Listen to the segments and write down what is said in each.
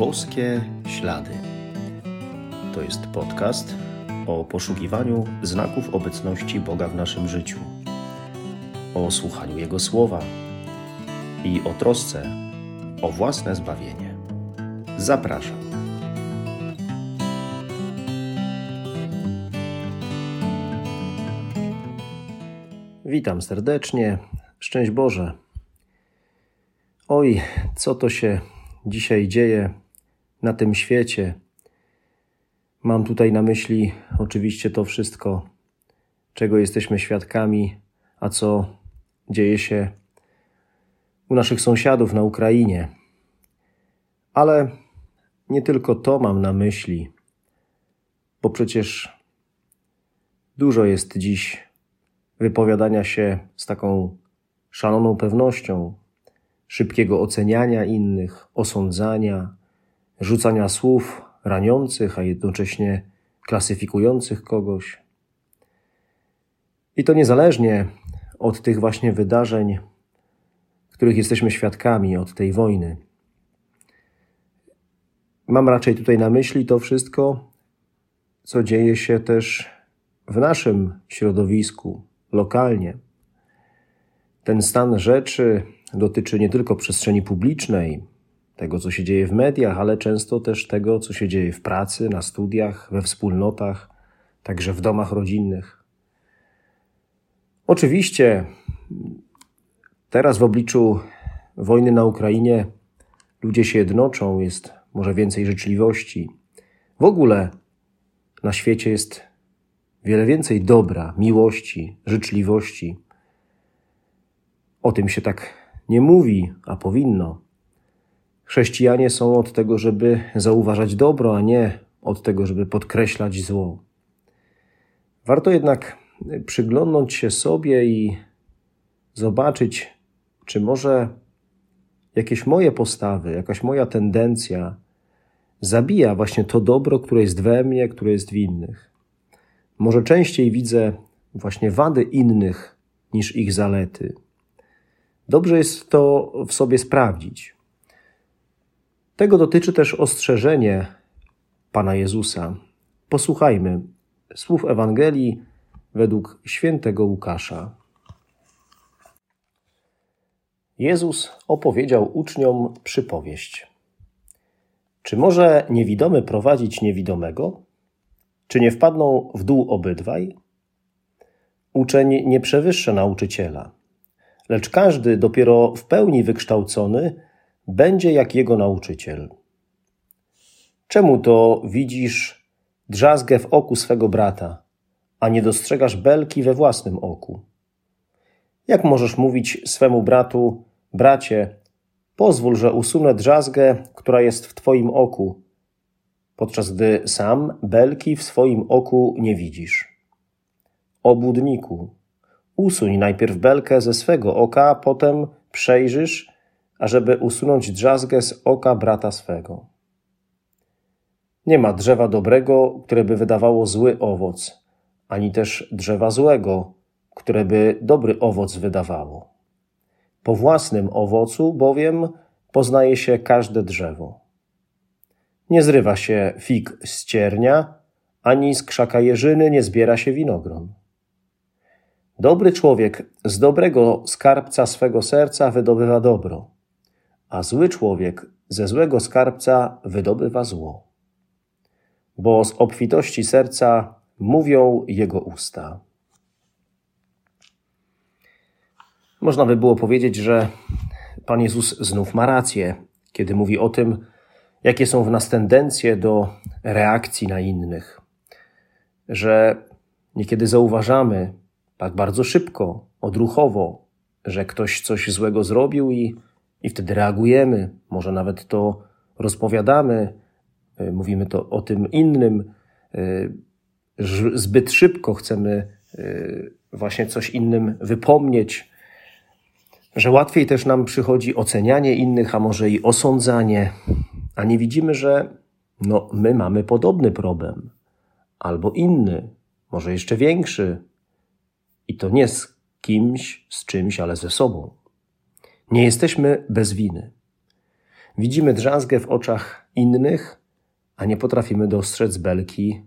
Boskie Ślady. To jest podcast o poszukiwaniu znaków obecności Boga w naszym życiu, o słuchaniu Jego słowa i o trosce o własne zbawienie. Zapraszam. Witam serdecznie. Szczęść Boże. Oj, co to się dzisiaj dzieje na tym świecie. Mam tutaj na myśli oczywiście to wszystko, czego jesteśmy świadkami, a co dzieje się u naszych sąsiadów na Ukrainie. Ale nie tylko to mam na myśli, bo przecież dużo jest dziś wypowiadania się z taką szaloną pewnością szybkiego oceniania innych, osądzania, rzucania słów raniących, a jednocześnie klasyfikujących kogoś. I to niezależnie od tych właśnie wydarzeń, których jesteśmy świadkami, od tej wojny. Mam raczej tutaj na myśli to wszystko, co dzieje się też w naszym środowisku, lokalnie. Ten stan rzeczy, dotyczy nie tylko przestrzeni publicznej, tego, co się dzieje w mediach, ale często też tego, co się dzieje w pracy, na studiach, we wspólnotach, także w domach rodzinnych. Oczywiście, teraz w obliczu wojny na Ukrainie ludzie się jednoczą, jest może więcej życzliwości. W ogóle na świecie jest wiele więcej dobra, miłości, życzliwości. O tym się tak nie mówi, a powinno. Chrześcijanie są od tego, żeby zauważać dobro, a nie od tego, żeby podkreślać zło. Warto jednak przyglądnąć się sobie i zobaczyć, czy może jakieś moje postawy, jakaś moja tendencja zabija właśnie to dobro, które jest we mnie, które jest w innych. Może częściej widzę właśnie wady innych niż ich zalety. Dobrze jest to w sobie sprawdzić. Tego dotyczy też ostrzeżenie Pana Jezusa. Posłuchajmy słów Ewangelii według świętego Łukasza. Jezus opowiedział uczniom przypowieść. Czy może niewidomy prowadzić niewidomego? Czy nie wpadną w dół obydwaj? Uczeń nie przewyższa nauczyciela lecz każdy dopiero w pełni wykształcony będzie jak jego nauczyciel. Czemu to widzisz drzazgę w oku swego brata, a nie dostrzegasz belki we własnym oku? Jak możesz mówić swemu bratu, bracie, pozwól, że usunę drzazgę, która jest w twoim oku, podczas gdy sam belki w swoim oku nie widzisz? Obudniku, Usuń najpierw belkę ze swego oka, potem przejrzysz, ażeby usunąć drzazgę z oka brata swego. Nie ma drzewa dobrego, które by wydawało zły owoc, ani też drzewa złego, które by dobry owoc wydawało. Po własnym owocu bowiem poznaje się każde drzewo. Nie zrywa się fig z ciernia, ani z krzaka jeżyny nie zbiera się winogron. Dobry człowiek z dobrego skarbca swego serca wydobywa dobro, a zły człowiek ze złego skarbca wydobywa zło. Bo z obfitości serca mówią jego usta. Można by było powiedzieć, że Pan Jezus znów ma rację, kiedy mówi o tym, jakie są w nas tendencje do reakcji na innych, że niekiedy zauważamy, tak bardzo szybko, odruchowo, że ktoś coś złego zrobił i, i wtedy reagujemy, może nawet to rozpowiadamy, e, mówimy to o tym innym. E, zbyt szybko chcemy e, właśnie coś innym wypomnieć, że łatwiej też nam przychodzi ocenianie innych, a może i osądzanie, a nie widzimy, że no, my mamy podobny problem, albo inny, może jeszcze większy, i to nie z kimś, z czymś, ale ze sobą. Nie jesteśmy bez winy. Widzimy drzazgę w oczach innych, a nie potrafimy dostrzec belki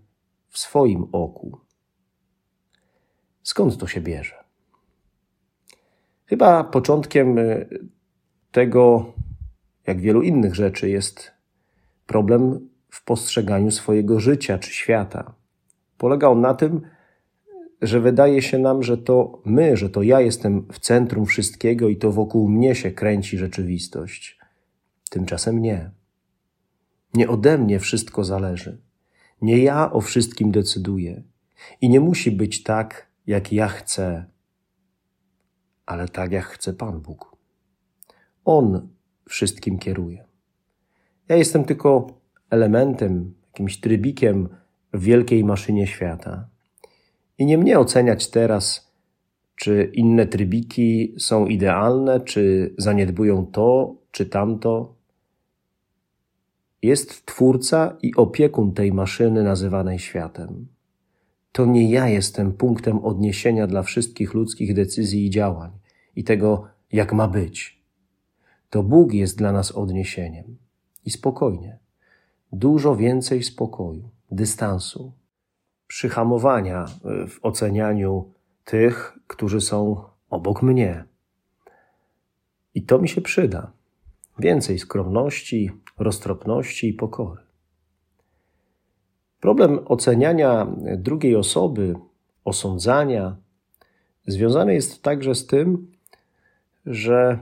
w swoim oku. Skąd to się bierze? Chyba początkiem y, tego, jak wielu innych rzeczy, jest problem w postrzeganiu swojego życia czy świata. Polega on na tym, że wydaje się nam, że to my, że to ja jestem w centrum wszystkiego i to wokół mnie się kręci rzeczywistość. Tymczasem nie. Nie ode mnie wszystko zależy. Nie ja o wszystkim decyduję. I nie musi być tak, jak ja chcę, ale tak, jak chce Pan Bóg. On wszystkim kieruje. Ja jestem tylko elementem, jakimś trybikiem w wielkiej maszynie świata. I nie mnie oceniać teraz, czy inne trybiki są idealne, czy zaniedbują to, czy tamto. Jest twórca i opiekun tej maszyny nazywanej światem. To nie ja jestem punktem odniesienia dla wszystkich ludzkich decyzji i działań i tego, jak ma być. To Bóg jest dla nas odniesieniem. I spokojnie. Dużo więcej spokoju, dystansu, przyhamowania w ocenianiu tych, którzy są obok mnie. I to mi się przyda. Więcej skromności, roztropności i pokory. Problem oceniania drugiej osoby, osądzania, związany jest także z tym, że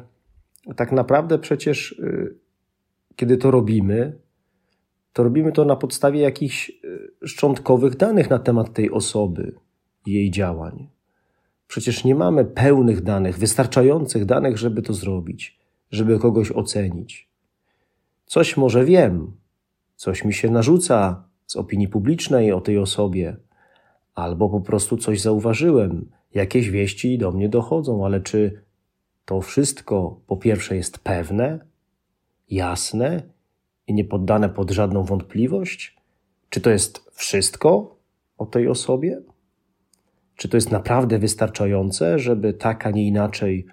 tak naprawdę przecież, y, kiedy to robimy, to robimy to na podstawie jakichś y, szczątkowych danych na temat tej osoby i jej działań. Przecież nie mamy pełnych danych, wystarczających danych, żeby to zrobić, żeby kogoś ocenić. Coś może wiem, coś mi się narzuca z opinii publicznej o tej osobie, albo po prostu coś zauważyłem, jakieś wieści do mnie dochodzą, ale czy to wszystko po pierwsze jest pewne, jasne i nie poddane pod żadną wątpliwość? Czy to jest wszystko o tej osobie? Czy to jest naprawdę wystarczające, żeby tak, a nie inaczej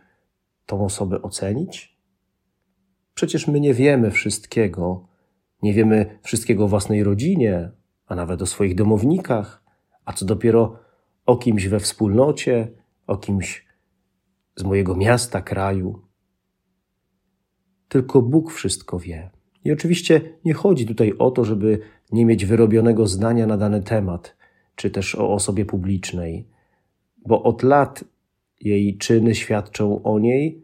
tą osobę ocenić? Przecież my nie wiemy wszystkiego, nie wiemy wszystkiego o własnej rodzinie, a nawet o swoich domownikach, a co dopiero o kimś we wspólnocie, o kimś z mojego miasta, kraju. Tylko Bóg wszystko wie. I oczywiście nie chodzi tutaj o to, żeby nie mieć wyrobionego zdania na dany temat, czy też o osobie publicznej, bo od lat jej czyny świadczą o niej,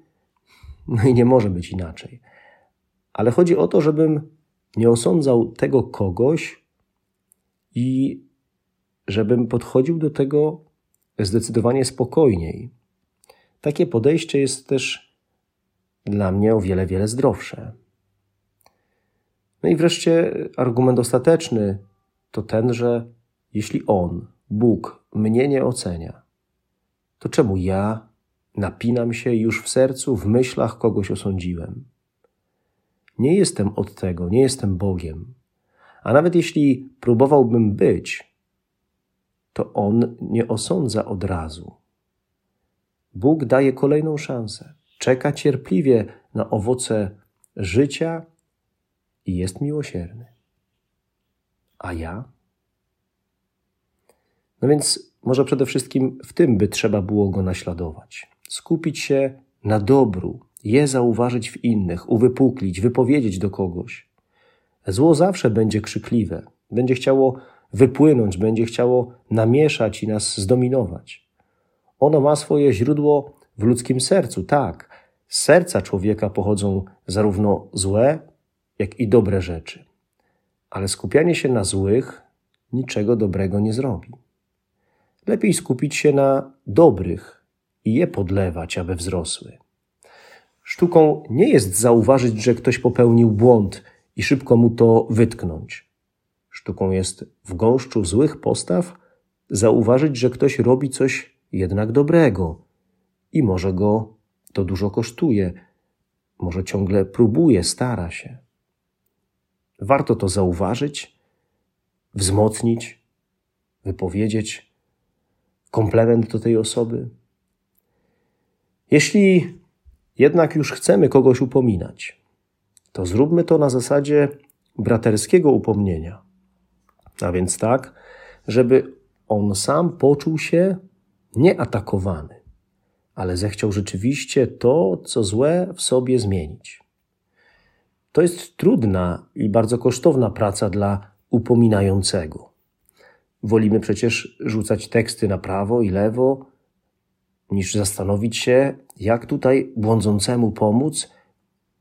no i nie może być inaczej. Ale chodzi o to, żebym nie osądzał tego kogoś i żebym podchodził do tego zdecydowanie spokojniej. Takie podejście jest też dla mnie o wiele, wiele zdrowsze. No i wreszcie argument ostateczny to ten, że jeśli On, Bóg, mnie nie ocenia, to czemu ja napinam się już w sercu, w myślach kogoś osądziłem? Nie jestem od tego, nie jestem Bogiem. A nawet jeśli próbowałbym być, to On nie osądza od razu. Bóg daje kolejną szansę. Czeka cierpliwie na owoce życia i jest miłosierny. A ja? No więc może przede wszystkim w tym by trzeba było go naśladować. Skupić się na dobru, je zauważyć w innych, uwypuklić, wypowiedzieć do kogoś. Zło zawsze będzie krzykliwe, będzie chciało wypłynąć, będzie chciało namieszać i nas zdominować. Ono ma swoje źródło w ludzkim sercu, tak. Z serca człowieka pochodzą zarówno złe, jak i dobre rzeczy. Ale skupianie się na złych niczego dobrego nie zrobi. Lepiej skupić się na dobrych i je podlewać, aby wzrosły. Sztuką nie jest zauważyć, że ktoś popełnił błąd i szybko mu to wytknąć. Sztuką jest w gąszczu złych postaw zauważyć, że ktoś robi coś jednak dobrego i może go to dużo kosztuje, może ciągle próbuje, stara się. Warto to zauważyć, wzmocnić, wypowiedzieć komplement do tej osoby. Jeśli jednak już chcemy kogoś upominać, to zróbmy to na zasadzie braterskiego upomnienia. A więc tak, żeby on sam poczuł się nieatakowany, ale zechciał rzeczywiście to, co złe w sobie zmienić. To jest trudna i bardzo kosztowna praca dla upominającego. Wolimy przecież rzucać teksty na prawo i lewo, niż zastanowić się, jak tutaj błądzącemu pomóc,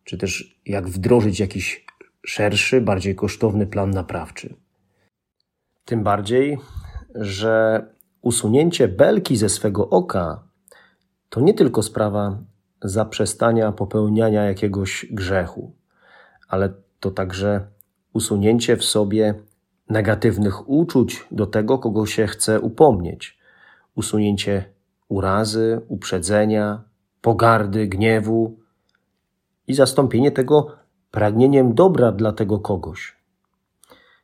czy też jak wdrożyć jakiś szerszy, bardziej kosztowny plan naprawczy. Tym bardziej, że usunięcie belki ze swego oka to nie tylko sprawa zaprzestania popełniania jakiegoś grzechu, ale to także usunięcie w sobie negatywnych uczuć do tego, kogo się chce upomnieć, usunięcie urazy, uprzedzenia, pogardy, gniewu i zastąpienie tego pragnieniem dobra dla tego kogoś.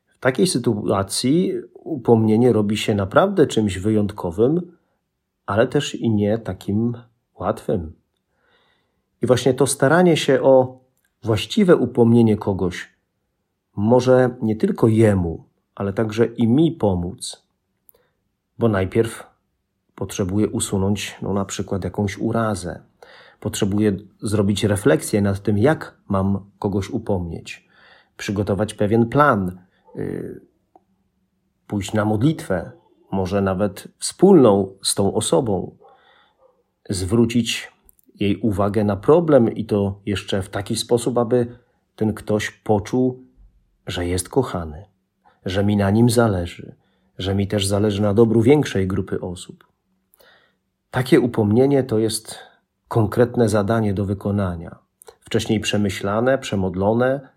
W takiej sytuacji upomnienie robi się naprawdę czymś wyjątkowym, ale też i nie takim łatwym. I właśnie to staranie się o właściwe upomnienie kogoś może nie tylko jemu, ale także i mi pomóc. Bo najpierw potrzebuję usunąć no, na przykład jakąś urazę. Potrzebuję zrobić refleksję nad tym, jak mam kogoś upomnieć, przygotować pewien plan, yy, pójść na modlitwę, może nawet wspólną z tą osobą, zwrócić jej uwagę na problem i to jeszcze w taki sposób, aby ten ktoś poczuł, że jest kochany, że mi na nim zależy, że mi też zależy na dobru większej grupy osób. Takie upomnienie to jest konkretne zadanie do wykonania, wcześniej przemyślane, przemodlone,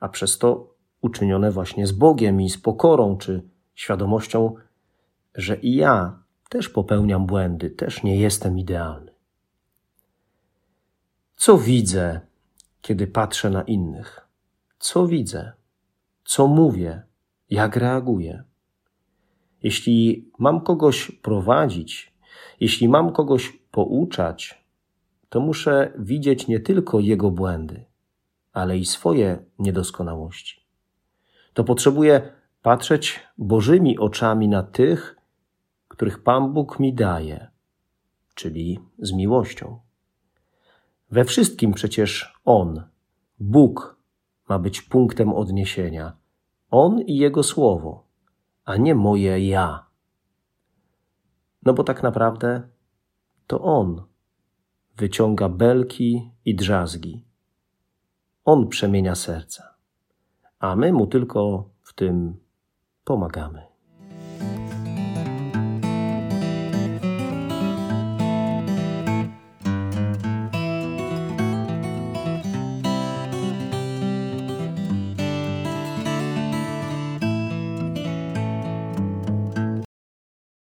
a przez to uczynione właśnie z Bogiem i z pokorą czy świadomością, że i ja też popełniam błędy, też nie jestem idealny. Co widzę, kiedy patrzę na innych? Co widzę? Co mówię? Jak reaguję? Jeśli mam kogoś prowadzić, jeśli mam kogoś pouczać, to muszę widzieć nie tylko jego błędy, ale i swoje niedoskonałości. To potrzebuję patrzeć Bożymi oczami na tych, których Pan Bóg mi daje, czyli z miłością. We wszystkim przecież On, Bóg, ma być punktem odniesienia. On i Jego Słowo, a nie moje ja. No bo tak naprawdę to On wyciąga belki i drzazgi. On przemienia serca, a my mu tylko w tym pomagamy.